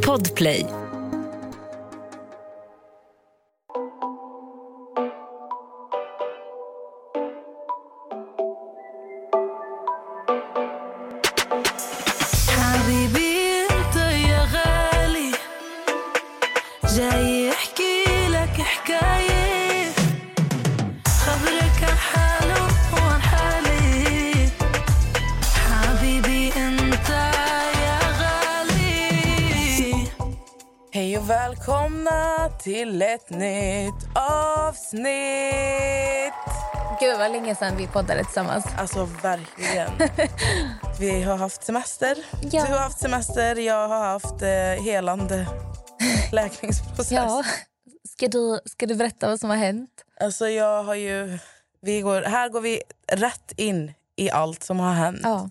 Podplay. Ett nytt avsnitt! Gud vad länge sedan vi poddade tillsammans. Alltså verkligen. Vi har haft semester. Ja. Du har haft semester, jag har haft eh, helande läkningsprocess. Ja. Ska du, ska du berätta vad som har hänt? Alltså jag har ju... Vi går, här går vi rätt in i allt som har hänt. Ja.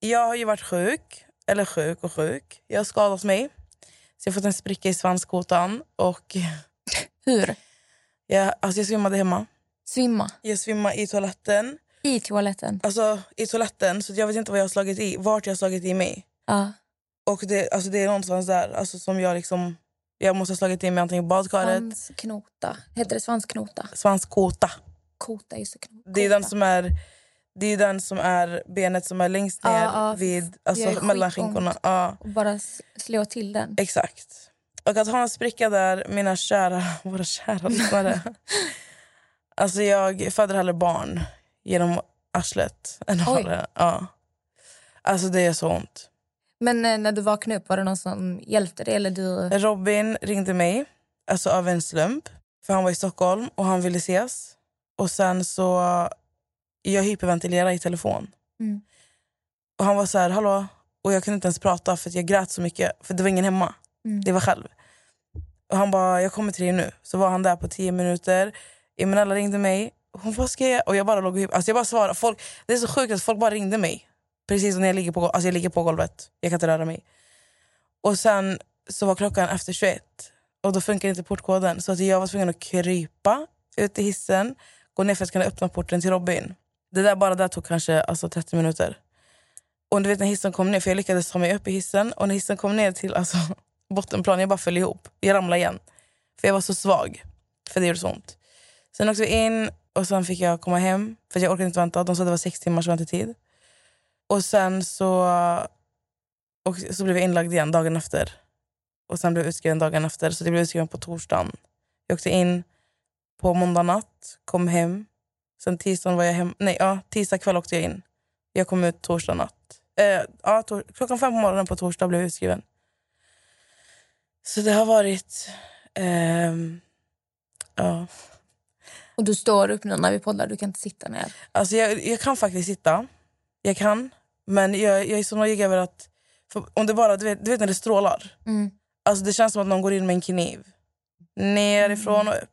Jag har ju varit sjuk, eller sjuk och sjuk. Jag har skadat mig. Så jag har fått en spricka i svanskotan och Hur? jag, alltså jag svimmade hemma. Svimma. Jag svimmade i toaletten. I toaletten. Alltså i toaletten, så jag vet inte vad jag har slagit i, vart jag har slagit i mig. Ja. Och det, alltså det är någonstans där alltså som jag liksom... Jag måste ha slagit i mig antingen i badkaret, Svansknota. Heter det svansknota? svanskota. Kota, just det. Det är den som är... Det är den som är benet som är längst ner ja. vid Det alltså, mellan skinkorna. Ja, Och bara slå till den. exakt. Och att ha en spricka där, mina kära, våra kära lyssnare. alltså jag föder hellre barn genom arslet än det. Ja. Alltså det är så ont. Men eh, när du vaknade upp, var det någon som hjälpte dig? Eller du... Robin ringde mig alltså av en slump. För Han var i Stockholm och han ville ses. Och sen så... Jag hyperventilerade i telefon. Mm. Och Han var så här, hallå? Och jag kunde inte ens prata för att jag grät så mycket. För det var ingen hemma. Mm. Det var själv. Och Han bara, jag kommer till dig nu. Så var han där på tio minuter. Eminella ringde mig. Hon bara, ska jag? Och jag bara låg och alltså jag bara svarade. Folk, det är så sjukt att folk bara ringde mig. Precis när jag ligger på, alltså jag ligger på golvet. Jag kan inte röra mig. Och sen så var klockan efter 21 och då funkar inte portkoden. Så att jag var tvungen att krypa ut i hissen, gå ner för att kunna öppna porten till Robin. Det där bara där tog kanske alltså, 30 minuter. Och du vet när hissen kom ner, för jag lyckades ta mig upp i hissen och när hissen kom ner till alltså, bottenplan, jag bara föll ihop. Jag ramlade igen. För jag var så svag. För det gjorde så ont. Sen åkte vi in och sen fick jag komma hem för jag orkade inte vänta. De sa att det var sex timmars väntetid. Och sen så, och så blev jag inlagd igen dagen efter. Och sen blev jag utskriven dagen efter. Så det blev utskriven på torsdagen. Jag åkte in på måndag natt, kom hem. Sen tisdagen var jag hem. Nej, ja, tisdag kväll åkte jag in. Jag kom ut torsdag natt. Eh, ja, tor- klockan fem på morgonen på torsdag blev jag utskriven. Så det har varit... ehm, ja. Och du står upp nu när vi poddar, du kan inte sitta ner. Alltså jag, jag kan faktiskt sitta. Jag kan. Men jag, jag är så nojig över att... Om det bara, du, vet, du vet när det strålar? Mm. Alltså det känns som att någon går in med en kniv. Nerifrån och upp.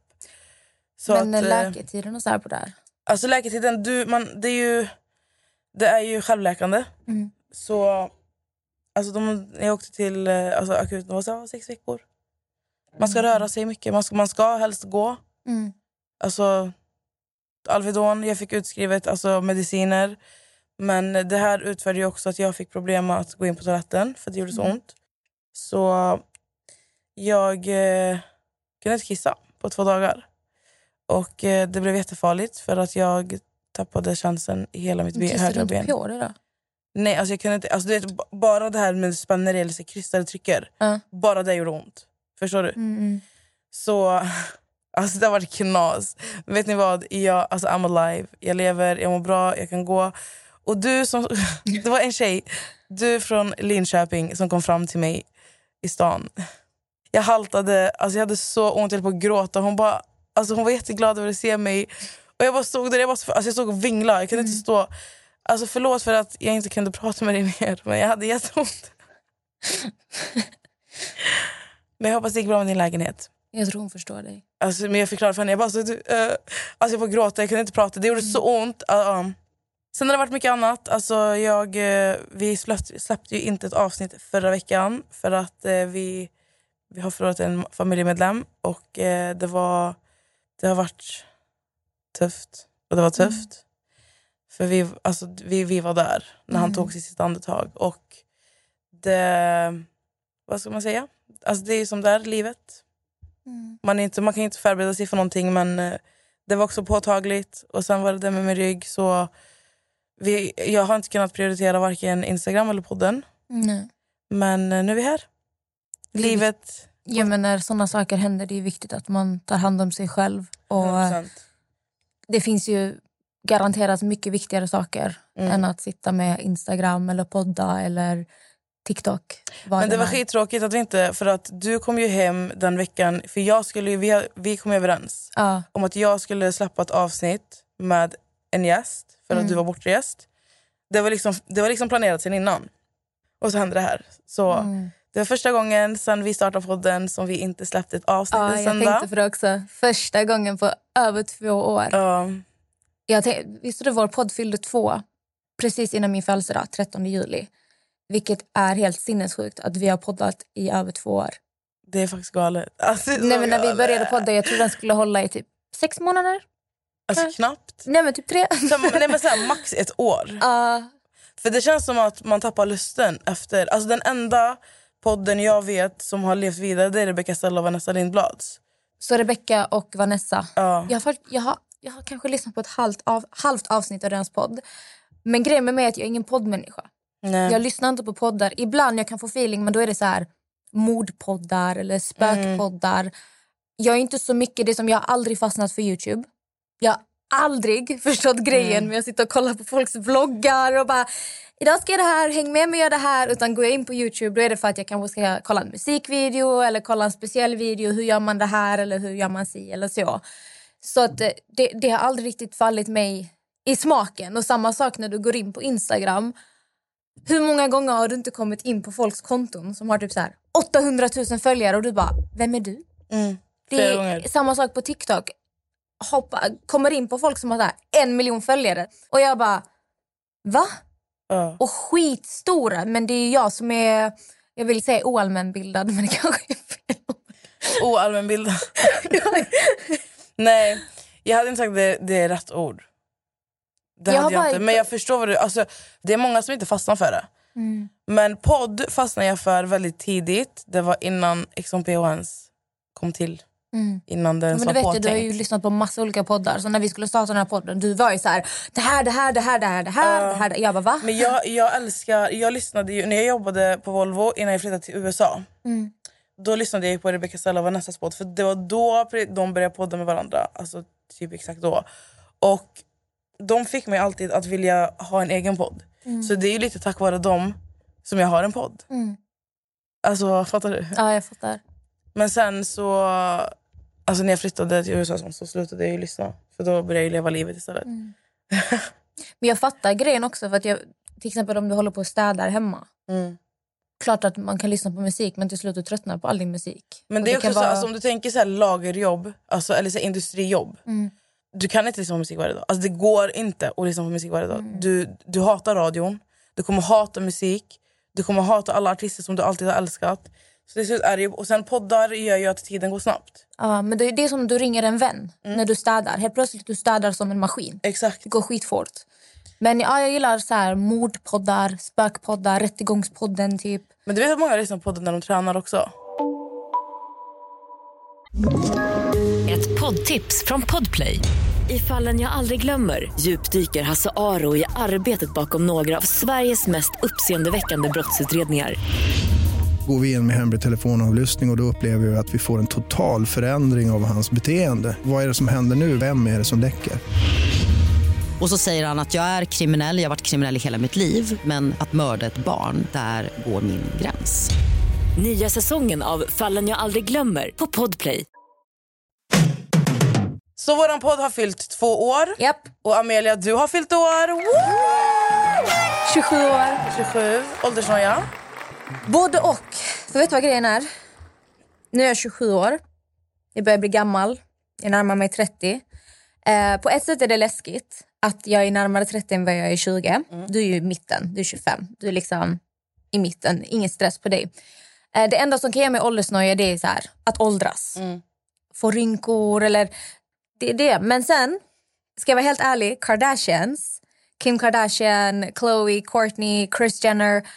Så Men att, eh, läketiden och så här på det här. Alltså läketiden, du, man, det, är ju, det är ju självläkande. Mm. Så alltså de, jag åkte till eh, alltså, akuten, det var så, sex veckor. Man ska röra sig mycket, man ska, man ska helst gå. Mm. Alltså, Alvedon, jag fick utskrivet alltså, mediciner. Men det här utförde ju också att jag fick problem med att gå in på toaletten för det gjorde så Mm. ont. Så jag eh, kunde inte kissa på två dagar. Och eh, det blev jättefarligt för att jag tappade chansen i hela mitt ben, Kissade du högra inte på dig då? Nej, alltså jag kunde inte, alltså vet, bara det här med spänner eller så krystade trycker. Ja. Bara det gjorde ont. Förstår du? Mm, mm. Så alltså det varit knas. Vet ni vad? Jag, alltså I'm alive. Jag lever, jag mår bra, jag kan gå. Och du som... Det var en tjej, du från Linköping som kom fram till mig i stan. Jag haltade, alltså jag hade så ont, jag höll på att gråta. Hon, bara, alltså hon var jätteglad över att se mig. Och jag bara stod där, jag, bara, alltså jag stod och vinglade. Jag kunde inte stå... Alltså förlåt för att jag inte kunde prata med dig mer, men jag hade jätteont. men jag hoppas det gick bra med din lägenhet. Jag tror hon förstår dig. Alltså, men jag förklarade för henne, jag bara, så, du, eh, alltså jag får gråta, jag kunde inte prata. Det gjorde så ont. Uh, uh. Sen har det varit mycket annat. Alltså, jag, eh, vi släppte, släppte ju inte ett avsnitt förra veckan för att eh, vi, vi har förlorat en familjemedlem. Och det, var, det har varit tufft. Och det var tufft. För vi, alltså, vi, vi var där när han Mm. tog sitt andetag. Och det, vad ska man säga? Alltså det är som det är, livet. Mm. Man, är inte, man kan inte förbereda sig för någonting men eh, det var också påtagligt. Och sen var det det med min rygg. Så vi, jag har inte kunnat prioritera varken Instagram eller podden. Nej. Men eh, nu är vi här. Livet... Ja, men när sådana saker händer det är viktigt att man tar hand om sig själv. Och 100%. Det finns ju garanterat mycket viktigare saker Mm. än att sitta med Instagram eller podda eller TikTok. Men det var skittråkigt att vi inte... För att du kom ju hem den veckan. För jag skulle, ju- vi, vi kom överens Ja, om att jag skulle släppa ett avsnitt med en gäst. För Mm. att du var bortrest. Det var, liksom, det var liksom planerat sen innan. Och så hände det här. Så mm. Det var första gången sen vi startade podden som vi inte släppte ett avsnitt ja en jag söndag. tänkte för också. Första gången på över två år. Ja, Jag visste du vår podd fyllde två precis innan min födelsedag, 13 juli. Vilket är helt sinnessjukt att vi har poddat i över två år. det är faktiskt galet. Alltså, är Nej, men när vi började podda, jag tror den skulle hålla i typ sex månader. Alltså knappt. Nej men typ tre. Så, nej, men så här, max ett år. Ja, För det känns som att man tappar lusten efter. Alltså den enda podden jag vet som har levt vidare det är Rebecca Stella och Vanessa Lindblads. så Rebecca och Vanessa. Ja. Jag har, jag, har, jag har kanske lyssnat på ett halvt, av, halvt avsnitt av deras podd. Men grejen med mig är att jag är ingen poddmänniska. Nej. Jag lyssnar inte på poddar. Ibland jag kan få feeling men då är det så här mordpoddar eller spökpoddar. Jag är inte så mycket det som jag har aldrig fastnat för Youtube. Jag har aldrig förstått grejen med att sitta och kolla på folks vloggar och bara idag ska jag det här, häng med mig och gör det här. Utan går jag in på Youtube då är det för att jag kanske ska kolla en musikvideo eller kolla en speciell video. Hur gör man det här eller hur gör man si eller så. Så att eh, det, det har aldrig riktigt fallit mig i smaken. Och samma sak när du går in på Instagram. Hur många gånger har du inte kommit in på folks konton som har typ så här 800 000 följare och du bara, vem är du? Mm. Det är gånger. samma sak på TikTok. Hoppa, kommer in på folk som har så här en miljon följare och jag bara, va? Ja. Och skitstora, men det är jag som är, jag vill säga oallmänbildad men det kanske är fel. Oallmänbildad. Nej, jag hade inte sagt det, det är rätt ord. Det Jag hade jag inte. Men jag förstår vad du... Alltså, det är många som inte fastnar för det. Mm. Men podd fastnade jag för väldigt tidigt. Det var innan Exxon PHNs kom till. Mm. Innan den Men var du vet påtänkt. du har ju lyssnat på massa olika poddar. Så när vi skulle starta den här podden, du var ju så här, det här, det här, det här, det här, det här, det här. Jag bara, va? Men jag, jag älskar... Jag lyssnade ju, när jag jobbade på Volvo innan jag flyttade till USA. Mm. Då lyssnade jag på Rebecca Stella och Vanessas podd. För det var då de började podda med varandra. Alltså typ exakt då. Och de fick mig alltid att vilja ha en egen podd. Så det är ju lite tack vare dem som jag har en podd. Mm. Alltså fattar du? Ja, jag fattar. Men sen så... Alltså när jag flyttade till USA så- slutade jag ju lyssna. För då började jag leva livet istället. Men jag fattar grejen också. För att jag, till exempel om du håller på och städar hemma. Mm. Klart att man kan lyssna på musik men till slut du tröttnar på all din musik. Men Och det är också så, vara- alltså, om du tänker så här lagerjobb, alltså, eller så här industrijobb. Mm. Du kan inte lyssna på musik varje dag. Alltså, det går inte att lyssna på musik varje dag. Mm. Du, du hatar radion, du kommer hata musik, du kommer hata alla artister som du alltid har älskat. Så slut är det ju, och sen poddar gör ju att tiden går snabbt. Ja, men det är det som du ringer en vän Mm. när du städar. Helt plötsligt du städar som en maskin. Exakt. Det går skitfort. Men ja, jag gillar så här mordpoddar, spökpoddar, rättegångspodden typ. Men du vet att många lyssnar på podden när de tränar också. Ett poddtips från Podplay. I fallen jag aldrig glömmer djupdyker Hasse Aro i arbetet bakom några av Sveriges mest uppseendeväckande brottsutredningar. Går vi in med hemlig telefonavlyssning och, och då upplever vi att vi får en total förändring av hans beteende. Vad är det som händer nu? Vem är det som läcker? Och så säger han att jag är kriminell, jag har varit kriminell i hela mitt liv men att mörda ett barn, där går min gräns. Nya säsongen av Fallen jag aldrig glömmer på Podplay. Så våran podd har fyllt två år. Japp, Och Amelia, du har fyllt år. Woo! 27 år. 27, åldersnoja. Både och. För vet du vad grejen är? Nu är jag 27 år. Jag börjar bli gammal. Jag närmar mig 30. Eh, på ett sätt är det läskigt att jag är närmare 30 än vad jag är 20. Du är ju i mitten, du är 25. Du är liksom i mitten, ingen stress på dig. Eh, det enda som kan ge mig åldersnoja det är så här, att åldras. Få rynkor eller... Det är det. Men sen, ska jag vara helt ärlig, Kardashians, Kim Kardashian, Khloe, Kourtney, Kris Jenner.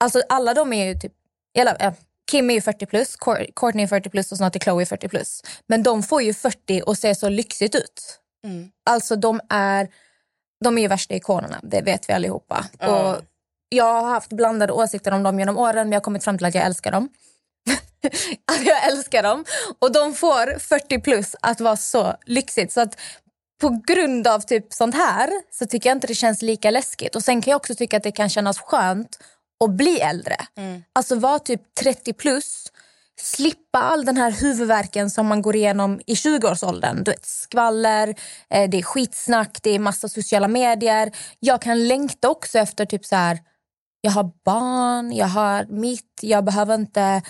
Alltså alla de är ju typ, eller, äh, Kim är ju 40 plus, Courtney är 40 plus och snart är Chloe 40 plus. Men de får ju 40 och ser så lyxigt ut. Mm. Alltså de är, de är ju värsta ikonerna, det vet vi allihopa. Ja. Och jag har haft blandade åsikter om dem genom åren men jag har kommit fram till att jag älskar dem. att jag älskar dem. Och de får 40 plus att vara så lyxigt. Så att på grund av typ sånt här så tycker jag inte det känns lika läskigt. Och sen kan jag också tycka att det kan kännas skönt att bli äldre. Alltså vara typ 30 plus, slippa all den här huvudvärken som man går igenom i 20-årsåldern. Du vet, skvaller, eh, det är skitsnack, det är massa sociala medier. Jag kan längta också efter typ så här, jag har barn, jag har mitt, jag behöver inte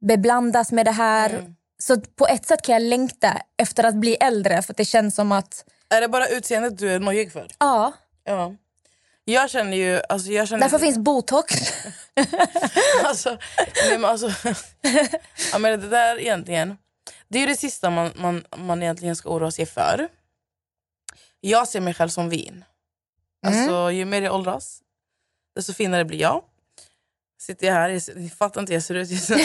beblandas med det här. Så på ett sätt kan jag längta efter att bli äldre för det känns som att, Är det bara utseendet du är nojig för? ja, Ja. Jag känner ju... Alltså jag känner, därför finns botox. alltså, nej, men alltså, ja, men det där egentligen... Det är det sista man, man, man egentligen ska oroa sig för. Jag ser mig själv som vin. Alltså, ju mer jag åldras, desto finare blir jag. Sitter jag här, jag, ni fattar inte hur jag ser ut just nu.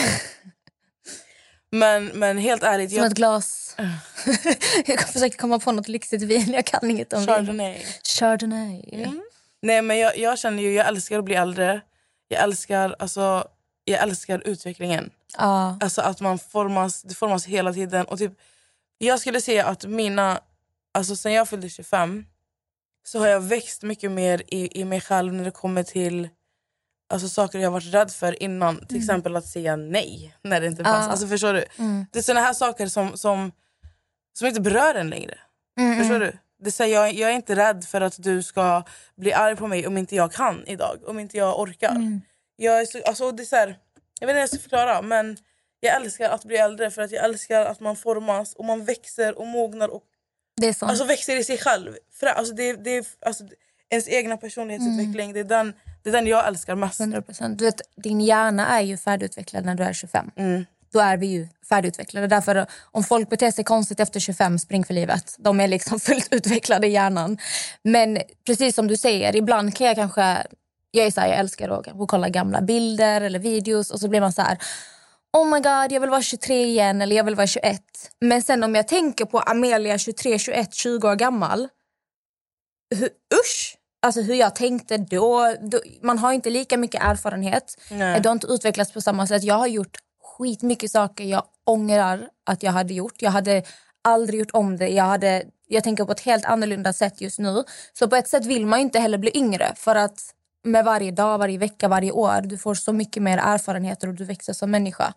men, men helt ärligt, Som jag, ett glas. jag försöker komma på något lyxigt vin. Jag kan inget om vin. Chardonnay. Chardonnay. Nej, men jag, jag känner ju, jag älskar att bli äldre. Jag älskar, alltså, jag älskar utvecklingen. Ja. Alltså att man formas, det formas hela tiden. Och typ, jag skulle säga att mina, alltså sen jag fyllde 25 så har jag växt mycket mer i, i mig själv när det kommer till alltså, saker jag varit rädd för innan. Till exempel att säga nej när det inte fanns. Ja. Alltså, förstår du? Mm. Det är såna här saker som, som, som inte berör en längre. Mm, Förstår du? Det är så här, jag, jag är inte rädd för att du ska bli arg på mig om inte jag kan idag. Om inte jag orkar. Mm. Jag, är så, alltså, det är så här, jag vet inte hur jag ska förklara men jag älskar att bli äldre för att jag älskar att man formas och man växer och mognar och Det är sant. alltså, växer i sig själv. För, alltså, det, det, är- alltså, ens egna personlighetsutveckling, det, är den, det är den jag älskar mest. 100%. Du vet, din hjärna är ju färdigutvecklad när du är 25. Mm. Då är vi ju färdigutvecklade. Därför om folk beter sig konstigt efter 25, spring för livet. De är liksom fullt utvecklade i hjärnan. Men precis som du säger, ibland kan jag kanske... Jag är så här, jag älskar att, att kolla gamla bilder eller videos och så blir man så här... Oh my god, jag vill vara 23 igen eller jag vill vara 21. Men sen om jag tänker på Amelia 23, 21, 20 år gammal. Hur, usch! Alltså hur jag tänkte då, då. Man har inte lika mycket erfarenhet. Nej. Du har inte utvecklats på samma sätt. Jag har gjort skitmycket saker jag ångrar att jag hade gjort. Jag hade aldrig gjort om det. Jag, hade, jag tänker på ett helt annorlunda sätt just nu. Så på ett sätt vill man inte heller bli yngre. För att med varje dag, varje vecka, varje år, du får så mycket mer erfarenheter och du växer som människa.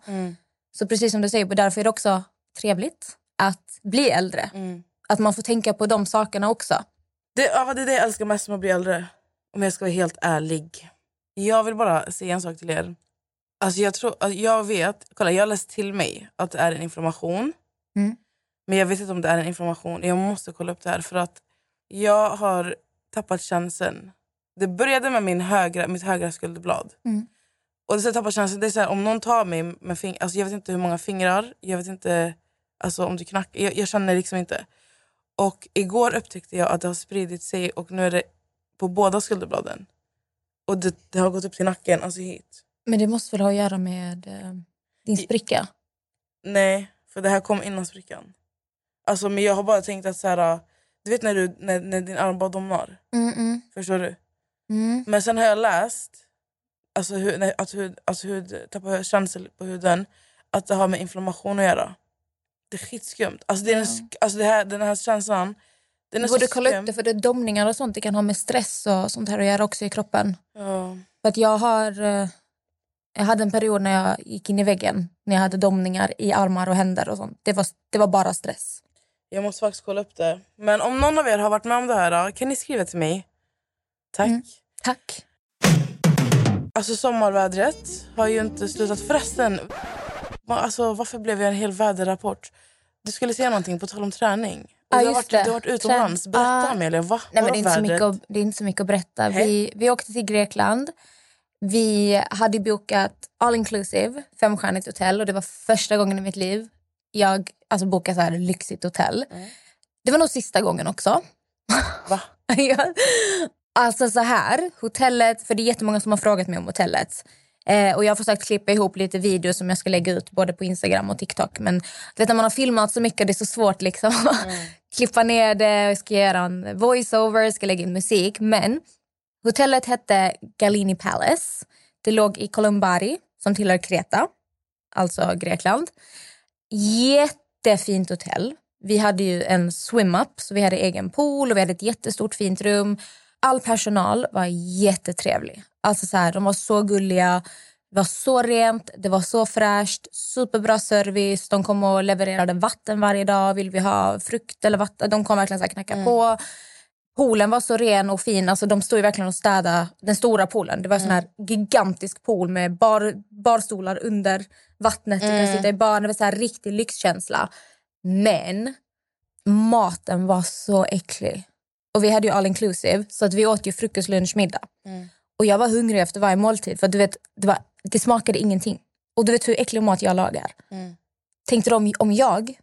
Så precis som du säger, därför är det också trevligt att bli äldre. Att man får tänka på de sakerna också. Det, ja, det är det jag älskar mest med att bli äldre. Om jag ska vara helt ärlig. Jag vill bara säga en sak till er. Alltså jag, tror, alltså jag vet, kolla jag har läst till mig att det är en inflammation. Mm. Men jag vet inte om det är en inflammation. Jag måste kolla upp det här för att jag har tappat känseln. Det började med min högra, mitt högra skulderblad. Mm. Och det är så tappar känslan. Det är så här, om någon tar mig med fingrar, alltså jag vet inte hur många fingrar, jag vet inte alltså om du knackar, jag, jag känner liksom inte. Och igår upptäckte jag att det har spridit sig och nu är det på båda skulderbladen. Och det, det har gått upp till nacken, alltså hit. Men det måste väl ha att göra med eh, din spricka? Nej, för det här kom innan sprickan. Alltså, men jag har bara tänkt att så här, du vet när, du, när, när din arm bara domnar. Mm, mm, Förstår du? mm. Men sen har jag läst alltså, hud, nej, att hud, alltså, hud tappar känsel på huden, att det har med inflammation att göra. Det är skitskumt. Alltså, det är en, alltså, det här, den här känslan, den är Du borde kolla skum. upp det för det domningar och sånt. Det kan ha med stress och sånt här att göra också i kroppen. Ja. För att jag har... Jag hade en period när jag gick in i väggen. När jag hade domningar i armar och händer och sånt. Det var, det var bara stress. Jag måste faktiskt kolla upp det. Men om någon av er har varit med om det här, kan ni skriva till mig? Tack. Mm. Tack. Alltså sommarvädret har ju inte slutat. Förresten, alltså, varför blev jag en hel väderrapport? Du skulle säga någonting på tal om träning. Ja, du, har varit, det. du har varit utomlands. Berätta Ah. Amelia, va? Nej, men det, är inte så mycket att, det är inte så mycket att berätta. Vi, vi åkte till Grekland. Vi hade bokat all inclusive, femstjärnigt hotell. Och Det var första gången i mitt liv jag alltså, bokade så här lyxigt hotell. Det var nog sista gången också. Va? Ja. Alltså så här, hotellet, för det är jättemånga som har frågat mig om hotellet. Eh, och jag har försökt klippa ihop lite videos som jag ska lägga ut både på Instagram och TikTok. Men vet, när man har filmat så mycket det är så svårt liksom klippa ner det. Jag ska göra en voiceover, ska lägga in musik. Men hotellet hette Galini Palace. Det låg i Columbari som tillhör Kreta, alltså Grekland. Jättefint hotell. Vi hade ju en swim-up, så vi hade egen pool och vi hade ett jättestort fint rum. All personal var jättetrevlig. Alltså så här, de var så gulliga. Det var så rent, det var så fräscht, superbra service. De kom och levererade vatten varje dag. Vill vi ha frukt eller vatten? De kom verkligen så här knacka på. Poolen var så ren och fin. Alltså de stod verkligen och städade den stora poolen. Det var en sån här gigantisk pool med bar, barstolar under vattnet. Du kan sitta i baren. Det var så här riktig lyxkänsla. Men maten var så äcklig. Och vi hade ju all inclusive så att vi åt ju frukost, lunch, middag. Och jag var hungrig efter varje måltid för du vet, det, var, det smakade ingenting. Och du vet hur äcklig mat jag lagar. Tänkte de om jag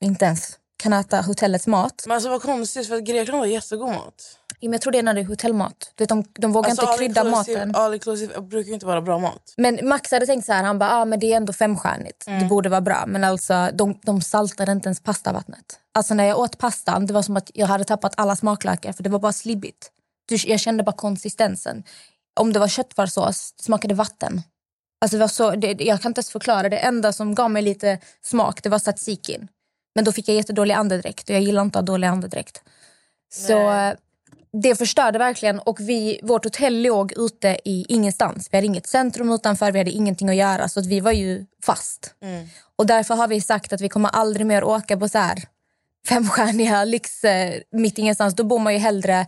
inte ens kan äta hotellets mat. Men alltså vad konstigt för att Grekland har jättegod mat. Ja, men Jag tror det är när det är hotellmat. Du vet, de, de vågar Alltså, inte krydda maten. All inclusive brukar ju inte vara bra mat. Men Max hade tänkt så här, han bara, ah, men det är ändå femstjärnigt. Det borde vara bra. Men alltså, de, de saltade inte ens pastavattnet. Alltså när jag åt pastan, det var som att jag hade tappat alla smaklökar för det var bara slibbigt. Jag kände bara konsistensen. Om det var köttfärssås, det smakade vatten. Alltså det var så, det, jag kan inte ens förklara. Det enda som gav mig lite smak, det var tzatzikin. Men då fick jag jättedålig andedräkt och jag gillar inte att ha dålig andedräkt. Så eh, det förstörde verkligen och vi, vårt hotell låg ute i ingenstans. Vi hade inget centrum utanför, vi hade ingenting att göra så att vi var ju fast. Och därför har vi sagt att vi kommer aldrig mer åka på så här femstjärniga lyx eh, mitt ingenstans. Då bor man ju hellre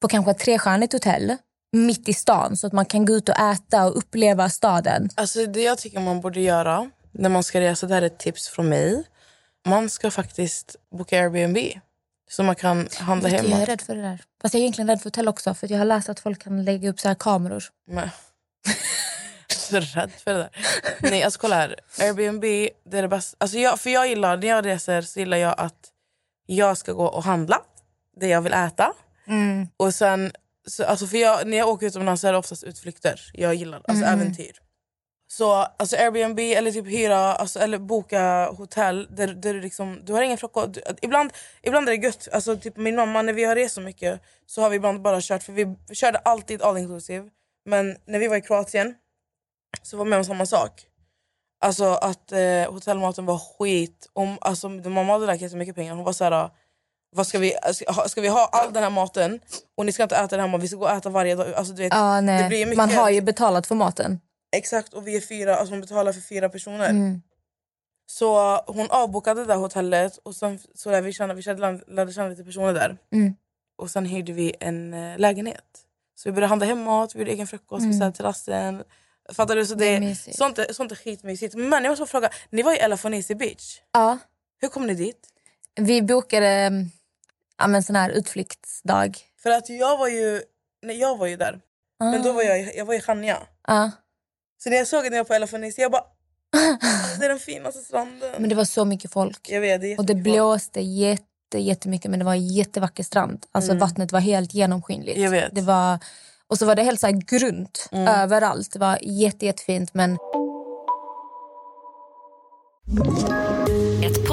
på kanske ett trestjärnigt hotell mitt i stan så att man kan gå ut och äta och uppleva staden. Alltså det jag tycker man borde göra när man ska resa, det här är ett tips från mig. Man ska faktiskt boka Airbnb. Så man kan handla Jag är hemma. rädd för det där. Fast jag är egentligen rädd för hotell också för jag har läst att folk kan lägga upp så här kameror. Men... Jag är så rädd för det där. Nej, alltså kolla här. Airbnb, det är det bästa. Alltså jag, för jag gillar, när jag reser så gillar jag att jag ska gå och handla det jag vill äta. Och sen, så, alltså för jag, när jag åker utomlands så är det oftast utflykter. Jag gillar alltså äventyr. Så alltså Airbnb eller typ hyra alltså, eller boka hotell där, där du, liksom, du har ingen frukost. Ibland, ibland är det gött. Alltså, typ min mamma, när vi har rest så mycket så har vi ibland bara kört, för vi körde alltid all inclusive. Men när vi var i Kroatien så var med om samma sak. Alltså att eh, hotellmaten var skit. Om, alltså, mamma hade lagt jättemycket pengar. Hon var så här, vad ska, vi, ska, vi ha all den här maten och ni ska inte äta den hemma, vi ska gå och äta varje dag. Alltså, du vet, Ja, det blir mycket, Man har ju betalat för maten. Exakt, och vi är fyra, alltså hon betalar för fyra personer. Så hon avbokade det där hotellet och sen så lärde vi känna, vi kände, lärde känna lite personer där. Mm. Och sen hyrde vi en eh, lägenhet. Så vi började handla hem mat, vi gjorde egen frukost, vi satt terrassen. Fattar du? Så Det är det, mysigt. sånt, är, sånt är skitmysigt. Men jag måste fråga, ni var i Elafonisi beach. Ja. Hur kom ni dit? Vi bokade mm, ja, men sån här utflyktsdag. För att jag var ju, nej, jag var ju där. Men då var jag, i- jag var i Chania. Ja. Så när jag såg att ni var på Elafonisi, jag bara... Alltså, det är den finaste stranden. Men det var så mycket folk. Jag vet, det Och det blåste jätte, jättemycket men det var en jättevacker strand. Alltså vattnet var helt genomskinligt. Jag vet. Det var, och så var det helt så grunt överallt. Det var jätte, jättefint men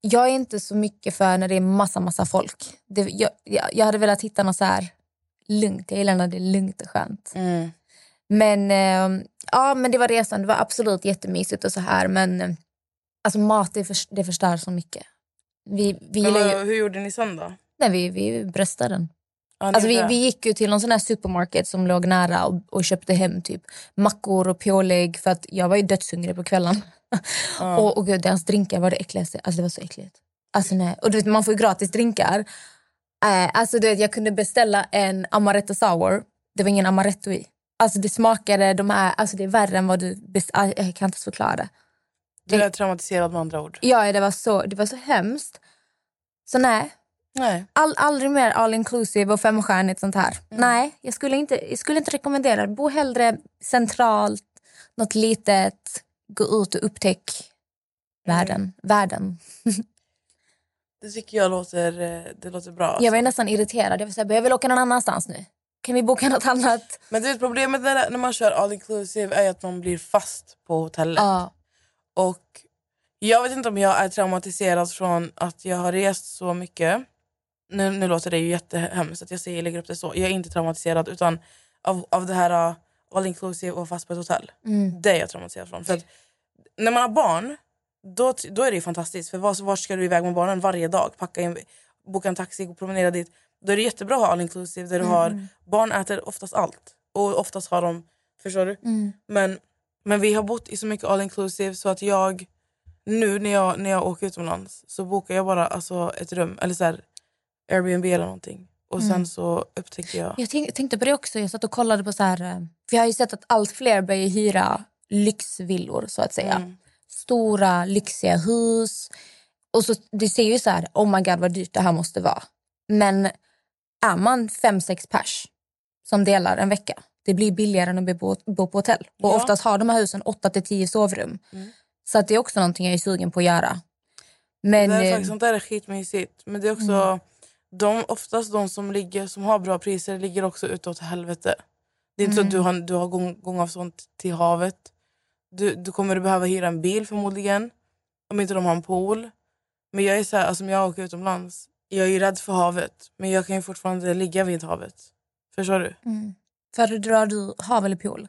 Jag är inte så mycket för när det är massa, massa folk. Det, jag, jag, hade velat hitta något så här lugnt. Jag gillar när det är lugnt och skönt. Men, eh, ja, men det var resan. Det var absolut jättemysigt och så här. Men eh, alltså, mat det, för, det förstör så mycket. Vi, vi, Men ju, hur gjorde ni sen då? nej, vi, vi bröstade den. Ja, Alltså vi, vi gick ju till någon sån här supermarket som låg nära och, och köpte hem typ mackor och pålägg för att jag var ju dödshungrig på kvällen. och, och gud, deras drinkar var det äckligaste. Alltså det var så äckligt. Alltså nej. Och du vet, man får ju gratis drinkar. Eh, alltså du vet, jag kunde beställa en amaretto sour. Det var ingen amaretto i. Alltså det smakade, de här, alltså det är värre än vad du... ah, Jag kan inte ens förklara. Du är traumatiserad med andra ord. Ja, det var så, det var så hemskt. Så nej, Nej. all, aldrig mer all inclusive och femstjärnigt sånt här. Nej, jag skulle, inte, jag skulle inte rekommendera det. Bo hellre centralt, något litet, gå ut och upptäck världen. världen. Det tycker jag låter, eh, det låter bra. Jag var nästan irriterad. Jag var så här, jag vill åka någon annanstans nu. Kan vi boka något annat? Men du vet, problemet när, när man kör all inclusive är att man blir fast på hotellet. Ja. Och jag vet inte om jag är traumatiserad från att jag har rest så mycket. Nu, nu låter det ju jättehemskt att jag säger, lägger upp det så. Jag är inte traumatiserad utan av, av det här uh, all inclusive och fast på ett hotell. Det är jag traumatiserad från. För när man har barn, då, då är det ju fantastiskt. För var, var ska du iväg med barnen varje dag? Packa in, boka en taxi, och promenera dit. Då är det jättebra att ha all inclusive där du har, barn äter oftast allt. Och oftast har de, förstår du? Men, men vi har bott i så mycket all inclusive så att jag nu när jag, när jag åker utomlands så bokar jag bara alltså, ett rum eller så här, Airbnb eller någonting. Och sen så upptäcker jag... Jag tänk, tänkte på det också. Jag satt och kollade på så här... eh, För jag har ju sett att allt fler börjar hyra lyxvillor så att säga. Stora lyxiga hus. Och så, det ser ju så här, oh my god vad dyrt det här måste vara. Men är man fem, sex pers som delar en vecka, det blir billigare än att bo, bo på hotell. Och Ja. oftast har de här husen 8 till 10 sovrum. Så att det är också någonting jag är sugen på att göra. Men Det är eh, sånt där är skitmysigt. Men det är också... De, oftast de som, ligger, som har bra priser ligger också utåt helvete. Det är inte så att du har, du har gång, gångavstånd till havet. Du, du kommer att behöva hyra en bil förmodligen. Om inte de har en pool. Men jag är så här, alltså, om jag åker utomlands, jag är ju rädd för havet. Men jag kan ju fortfarande ligga vid havet. Förstår du? föredrar du hav eller pool?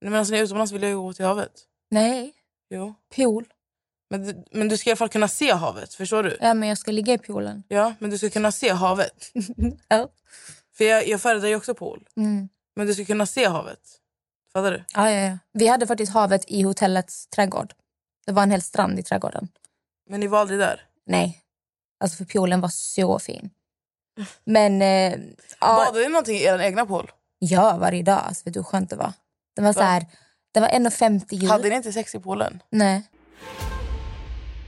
Nej, men alltså, när jag är utomlands vill jag ju gå till havet. Nej, Jo. pool. Men, du- men du ska i alla fall kunna se havet. Förstår du? Ja, men jag ska ligga i poolen. Ja, men du ska kunna se havet. Ja. För jag, jag föredrar ju också pool. Mm. Men du ska kunna se havet. Fattar du? Ja, ja, ja. Vi hade faktiskt havet i hotellets trädgård. Det var en hel strand i trädgården. Men ni var aldrig där. Nej, alltså för poolen var så fin. Men eh, ja, Badade ni någonting i er egna pool? ja, varje dag. Alltså, vet du hur skönt det var? Den var så här, den var 1,50 djup. Hade ni inte sex i poolen? Nej.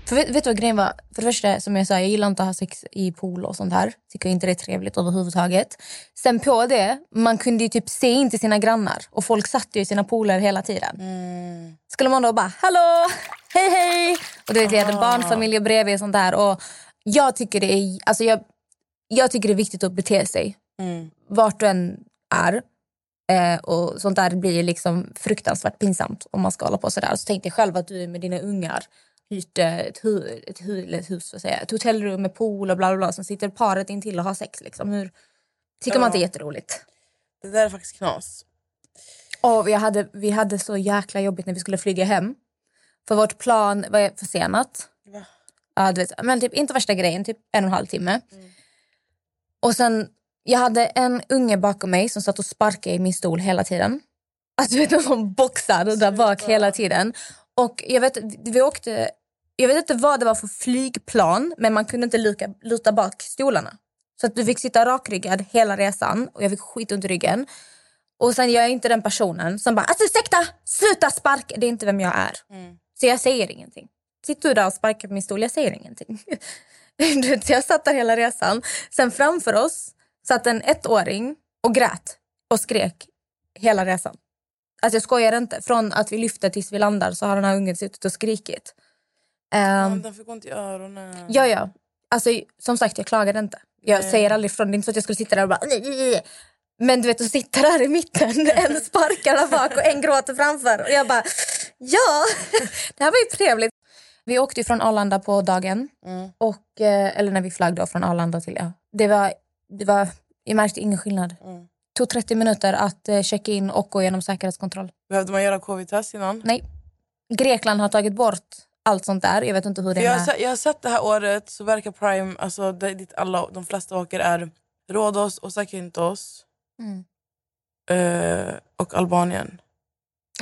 För vet, vet du vad grejen var? För det första, som jag sa, jag gillar inte att ha sex i pool och sånt här. Tycker inte det är trevligt överhuvudtaget. Sen på det, man kunde ju typ se in till sina grannar. Och folk satt ju i sina pooler hela tiden. Skulle man då bara, hallå, hej hej. Och du vet, vi hade barnfamiljer bredvid och sånt där. Och jag tycker det är, alltså jag, jag tycker det är viktigt att bete sig. Vart du än är. Eh, och sånt där blir liksom fruktansvärt pinsamt om man ska hålla på sådär. Så tänk dig själv att du är med dina ungar hyrt eh, ett, hu- ett, hu- ett hus, vad säger jag, ett hotellrum med pool och bla bla bla. Sen sitter paret in till och har sex. Liksom. Hur, tycker man inte är jätteroligt. Det där är faktiskt knas. Och vi hade, vi hade så jäkla jobbigt när vi skulle flyga hem. För vårt plan var försenat. Va? Ja, du vet, men typ inte värsta grejen, typ en och en halv timme. Och sen, jag hade en unge bakom mig som satt och sparkade i min stol hela tiden. Alltså du vet någon som boxar där bak hela tiden. Och jag vet, vi åkte, jag vet inte vad det var för flygplan men man kunde inte luka, luta bak stolarna. Så att du fick sitta rakryggad hela resan och jag fick skit i ryggen. Och sen jag är inte den personen som bara alltså ursäkta, sluta sparka. Det är inte vem jag är. Så jag säger ingenting. Sitter du där och sparkar på min stol, jag säger ingenting. Så jag satt där hela resan. Sen framför oss satt en ettåring och grät och skrek hela resan. Alltså jag skojar inte. Från att vi lyfter tills vi landar så har den här ungen suttit och skrikit. Um, den fick ont i öronen. Ja, ja. Alltså, som sagt, jag klagade inte. Jag säger aldrig ifrån. Det är inte så att jag skulle sitta där och bara... "Nej, nej, nej." Men du vet, att sitta där i mitten, en sparkar där bak och en gråter framför. Och jag bara, ja, det här var ju trevligt. Vi åkte från Arlanda på dagen. Och, eh, eller när vi flög då från Arlanda till... Ja. Det var, det var, jag märkte ingen skillnad. Det tog 30 minuter att eh, checka in och gå igenom säkerhetskontroll. Behövde man göra covid-test innan? Nej. Grekland har tagit bort allt sånt där. Jag vet inte hur det jag, har jag har sett det här året så verkar Prime, alltså det, dit alla, de flesta åker är Rhodos och Zakynthos. Mm. Eh, och Albanien.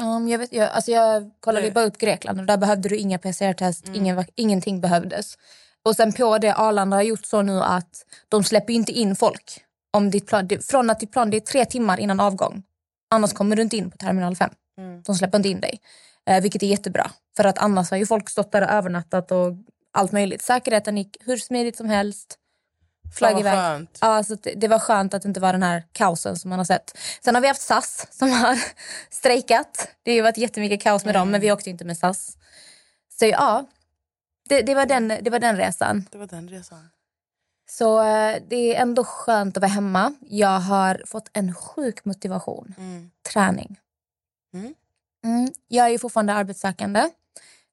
Um, jag, vet, jag, alltså jag kollade Nej. bara upp Grekland och där behövde du inga PCR-test, ingen, vak- ingenting behövdes. Och sen på det, Arlanda har gjort så nu att de släpper inte in folk. Om ditt plan, från att ditt plan, det är tre timmar innan avgång. Annars kommer du inte in på terminal 5. Mm. De släpper inte in dig. Eh, vilket är jättebra. För att annars har ju folk stått där och övernattat och allt möjligt. Säkerheten gick hur smidigt som helst. Flög iväg. skönt. Ja, så det, det var skönt att det inte var den här kaosen som man har sett. Sen har vi haft SAS som har strejkat. Det har ju varit jättemycket kaos med dem, men vi åkte inte med SAS. Så ja, det, det, var, den, det var den resan. Det var den resan. Så eh, det är ändå skönt att vara hemma. Jag har fått en sjuk motivation. Mm. Träning. Mm. Mm. Jag är ju fortfarande arbetssökande.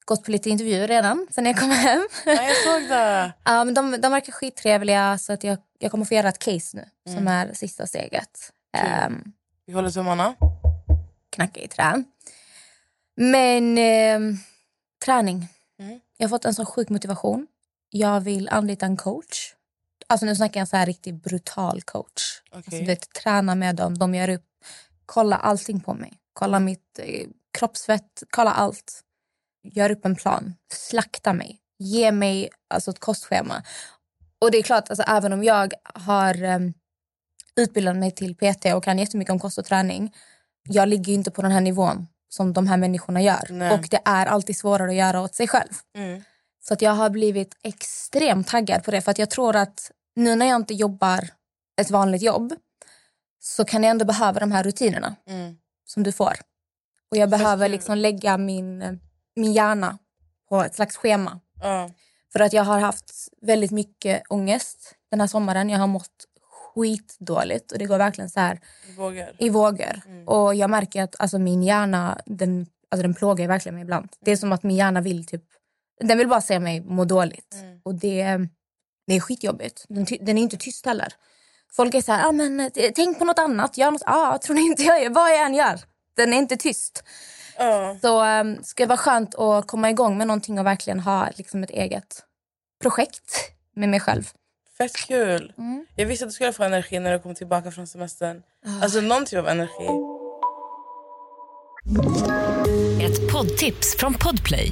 Gått på lite intervjuer redan sen jag kom hem. Ja, jag såg det. Men de, de verkar skittrevliga så att jag, jag kommer få göra ett case nu som är sista steget. Um, Vi håller tummarna. knacka i trä. Men ehm, träning. Mm. Jag har fått en sån sjuk motivation. Jag vill anlita en coach. Alltså nu snackar jag en så här riktigt brutal coach. Okej. Alltså, du vet, träna med dem, de gör upp. Kolla allting på mig. Kolla mitt eh, kroppsfett, kolla allt. Gör upp en plan. Slakta mig. Ge mig alltså, ett kostschema. Och det är klart, alltså, även om jag har um, utbildat mig till PT och kan jättemycket om kost och träning. Jag ligger inte på den här nivån som de här människorna gör. Nej. Och det är alltid svårare att göra åt sig själv. Mm. Så att jag har blivit extremt taggad på det. För att jag tror att nu när jag inte jobbar ett vanligt jobb så kan jag ändå behöva de här rutinerna Mm. Som du får. Och jag behöver liksom lägga min, min hjärna på ett slags schema. Ja. För att jag har haft väldigt mycket ångest den här sommaren. Jag har mått skitdåligt och det går verkligen så här Vi vågar. i vågor. Och jag märker att alltså, min hjärna den, alltså, den plågar verkligen mig ibland. Det är som att min hjärna vill typ den vill bara se mig må dåligt. Och det, det är skitjobbigt. Den, den är inte tyst heller. Folk är så här, ah, men, eh, tänk på något annat. Gör något. Ah, tror ni inte jag gör? Vad jag än gör. Den är inte tyst. Ja. Så um, ska det vara skönt att komma igång med någonting och verkligen ha liksom, ett eget projekt med mig själv. Fett kul. Mm. Jag visste att du skulle få energi när du kom tillbaka från semestern. Alltså någon typ av energi. Ett poddtips från Podplay.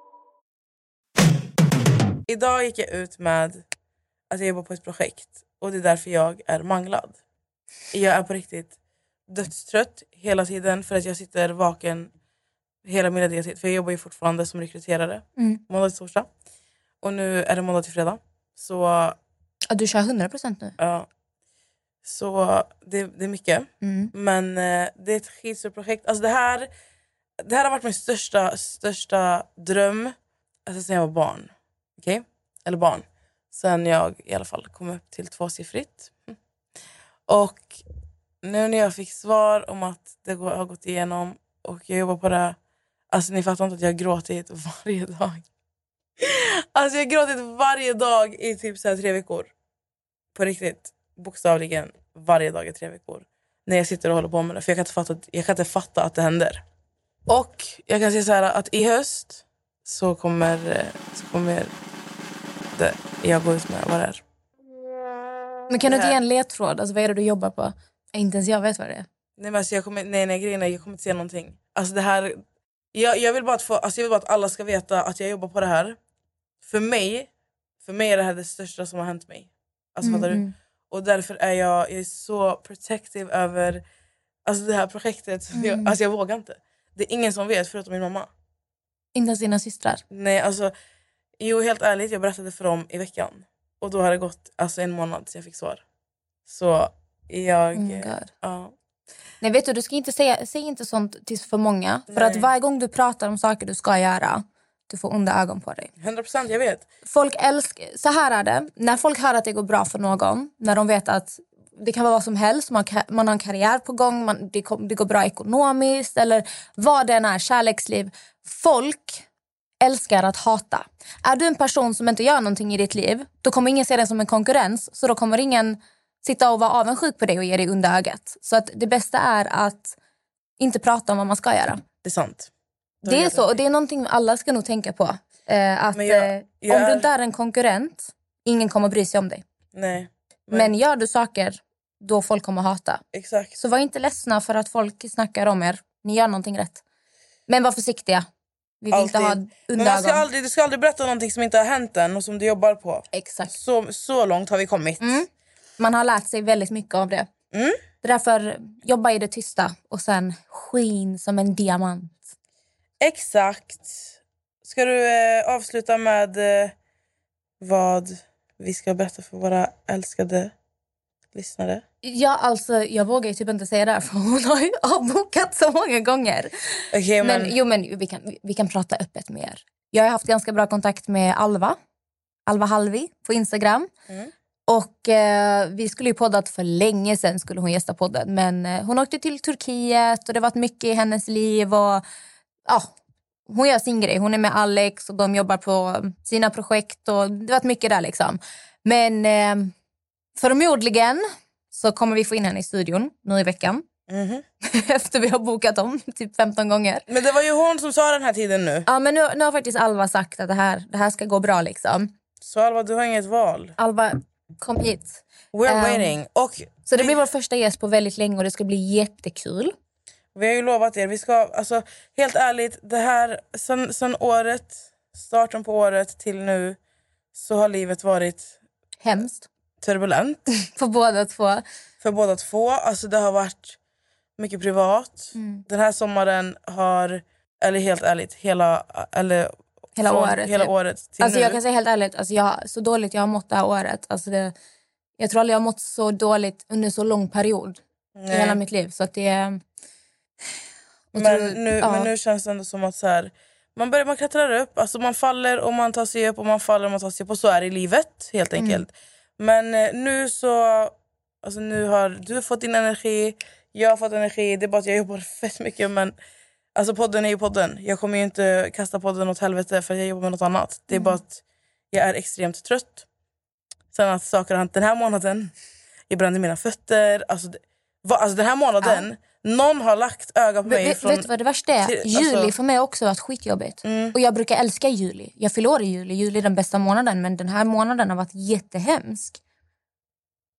Idag gick jag ut med att jag jobbar på ett projekt och det är därför jag är manglad. Jag är på riktigt dödstrött hela tiden för att jag sitter vaken hela min lediga tid. För jag jobbar ju fortfarande som rekryterare Mm. måndag till torsdag. Och nu är det måndag till fredag. Så Ja, du kör 100% nu. ja. Så det, det är mycket. Mm. Men eh, det är ett skitstort projekt. Alltså det, här, det här har varit min största, största dröm alltså sen jag var barn. Okej? Eller barn. Sen jag i alla fall kom upp till tvåsiffrigt. Mm. Och nu när jag fick svar om att det har gått igenom och jag jobbar på det. Alltså ni fattar inte att jag har gråtit varje dag. Alltså jag har gråtit varje dag i typ så här tre veckor. På riktigt. Bokstavligen varje dag i tre veckor. När jag sitter och håller på med det. För jag kan inte fatta, att- jag kan inte fatta att det händer. Och jag kan säga så här att i höst så kommer, eh, så kommer det, jag gå ut med vad det är. Men kan du inte ge en ledtråd? Alltså, vad är det du jobbar på? Inte ens jag vet vad det är. Nej, men alltså jag kommer, nej, nej, grejen är, jag kommer inte säga någonting. Alltså det här, jag, jag, vill bara att få, alltså jag vill bara att alla ska veta att jag jobbar på det här. För mig, för mig är det här det största som har hänt mig. Alltså fattar du? Och därför är jag, jag är så protective över alltså det här projektet. Så Jag, alltså jag vågar inte. Det är ingen som vet förutom min mamma. Inte ens dina systrar? Nej, alltså, jo, helt ärligt, jag berättade för dem i veckan. Och då har det gått alltså, en månad sedan jag fick svar. Så jag... Oh my God. ja. Nej, vet du, du ska inte säga säg inte sånt till för många. För Nej. att varje gång du pratar om saker du ska göra, du får onda ögon på dig. 100 procent, jag vet. Folk älskar, så här är det, när folk hör att det går bra för någon, när de vet att det kan vara vad som helst, man, man har en karriär på gång, man, det, det går bra ekonomiskt eller vad det än är, kärleksliv. Folk älskar att hata. Är du en person som inte gör någonting i ditt liv, då kommer ingen se dig som en konkurrens, så då kommer ingen sitta och vara avundsjuk på dig och ge dig under ögat. Så att det bästa är att inte prata om vad man ska göra. Det är sant. Det är så och det är någonting alla ska nog tänka på. Eh, att Men jag- eh, jag om du inte är en konkurrent, ingen kommer bry sig om dig. Nej, Men, gör du saker då folk kommer hata. exakt. Så var inte ledsna för att folk snackar om er. Ni gör någonting rätt. Men var försiktiga. Vi vill inte ha Alltid. Men man ska aldrig, du ska aldrig berätta någonting som inte har hänt än och som du jobbar på. Exakt. Så, så långt har vi kommit. Mm. Man har lärt sig väldigt mycket av det. Mm. Det är därför jobba i det tysta och sen skin som en diamant. Exakt. Ska du eh, avsluta med eh, vad vi ska berätta för våra älskade lyssnare? Ja, alltså, jag vågar ju typ inte säga det här för hon har ju avbokat så många gånger. Okej, Men, men, jo, men vi kan, vi kan prata öppet med er. Jag har haft ganska bra kontakt med Alva. Alva Halvi på Instagram. Mm. Och eh, Vi skulle ju poddat för länge sen skulle hon gästa podden. Men eh, hon åkte till Turkiet och det har varit mycket i hennes liv. Och, ja, hon gör sin grej. Hon är med Alex och de jobbar på sina projekt. Och det har varit mycket där. liksom. Men eh, förmodligen så kommer vi få in henne i studion nu i veckan. Mhm. Efter vi har bokat om typ 15 gånger. men det var ju hon som sa den här tiden nu. Ja, men nu, nu har faktiskt Alva sagt att det här, det här ska gå bra. liksom. Så Alva, du har inget val. Alva, kom hit. We're Ehm, waiting. Och Så det blir vår första gäst på väldigt länge och det ska bli jättekul. vi har ju lovat er, vi ska, alltså helt ärligt, det här, sen, sen året, starten på året till nu så har livet varit Hemskt. Turbulent För båda två. för båda två. Alltså det har varit mycket privat. Mm. Den här sommaren har, eller helt ärligt, hela, eller Hela från året, hela typ. året Alltså nu. jag kan säga helt ärligt, alltså jag, så dåligt jag har mått det här året. Alltså det, jag tror aldrig jag har mått så dåligt under så lång period i Nej. hela mitt liv. Så att det är... men, tror- nu, ja. men nu känns det ändå som att så här, man, börjar, man klättrar upp, alltså man faller och man tar sig upp och man faller och man tar sig upp och så är det i livet helt Mm. Men eh, nu så, alltså nu har du fått din energi, jag har fått energi, det är bara att jag jobbar fett mycket men alltså podden är ju podden. Jag kommer ju inte kasta podden åt helvete för jag jobbar med något annat. Det är Mm. bara att jag är extremt trött. Sen att saker har hänt den här månaden, jag brände mina fötter, alltså, det, va, alltså den här månaden, någon har lagt öga på mig Vet, från vet du vad det värsta är? till- juli alltså- för mig också varit skitjobbigt. Mm. Och jag brukar älska juli. Jag fyller år i juli. Juli är den bästa månaden. Men den här månaden har varit jättehemsk.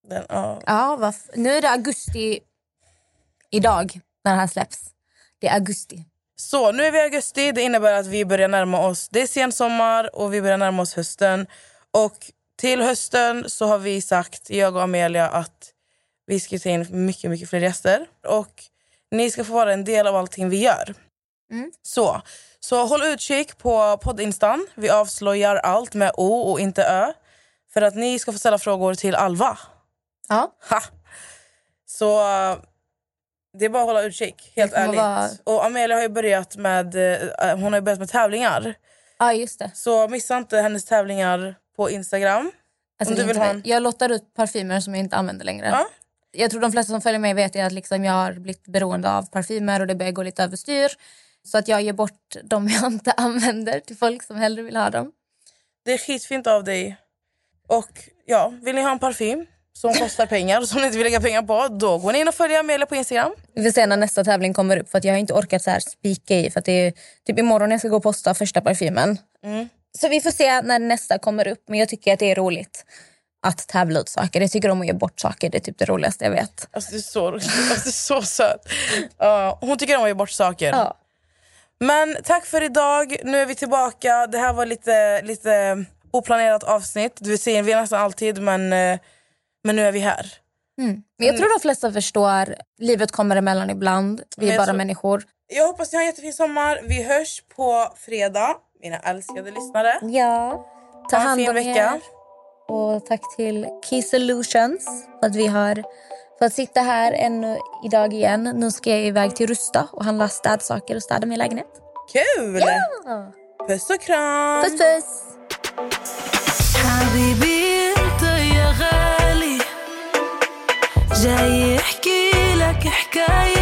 Den, ja. Ja, vad f- nu är det augusti idag när det här släpps. Det är augusti. Så nu är vi i augusti, det innebär att vi börjar närma oss, det är sensommar och vi börjar närma oss hösten. Och till hösten så har vi sagt, jag och Amelia, att vi ska ta in mycket, mycket fler gäster. Och ni ska få vara en del av allting vi gör. Mm. Så, så håll utkik på poddinstan. Vi avslöjar allt med O och inte Ö. För att ni ska få ställa frågor till Alva. Ja. Ha! Så det är bara att hålla utkik, helt ärligt. Och Amelia har ju börjat med, eh, hon har ju börjat med tävlingar. ja, just det. Så missa inte hennes tävlingar på Instagram. Alltså, Om du vill ha en- Jag lottar ut parfymer som jag inte använder längre. Ja. Jag tror de flesta som följer mig vet att liksom jag har blivit beroende av parfymer och det börjar gå lite överstyr. Så att jag ger bort de jag inte använder till folk som hellre vill ha dem. Det är skitfint av dig. Och ja, vill ni ha en parfym som kostar pengar och som ni inte vill lägga pengar på, då går ni in och följer Amelia på Instagram. Vi får se när nästa tävling kommer upp för att jag har inte orkat så här spika i för att det är typ imorgon jag ska gå och posta första parfymen. Mm. Så vi får se när nästa kommer upp men jag tycker att det är roligt att tävla ut saker. Jag tycker om att ge bort saker, det är typ det roligaste jag vet. Alltså du är så, alltså, du är så söt. Ja, hon tycker om att ge bort saker. Ja. Men tack för idag. Nu är vi tillbaka. Det här var lite, lite oplanerat avsnitt. Du ser, vi är nästan alltid, men, eh, men nu är vi här. Men jag tror de flesta förstår, livet kommer emellan ibland, vi är bara tror- människor. Jag hoppas ni har en jättefin sommar. Vi hörs på fredag, mina älskade lyssnare. Ja. Ta hand om er. Och tack till Key Solutions för att vi har fått sitta här ännu idag igen. Nu ska jag iväg till Rusta och handla städsaker och städa min lägenhet. Kul! Puss och kram! Puss puss! حبيبي انت يا غالي جاي يحكي لك حكاية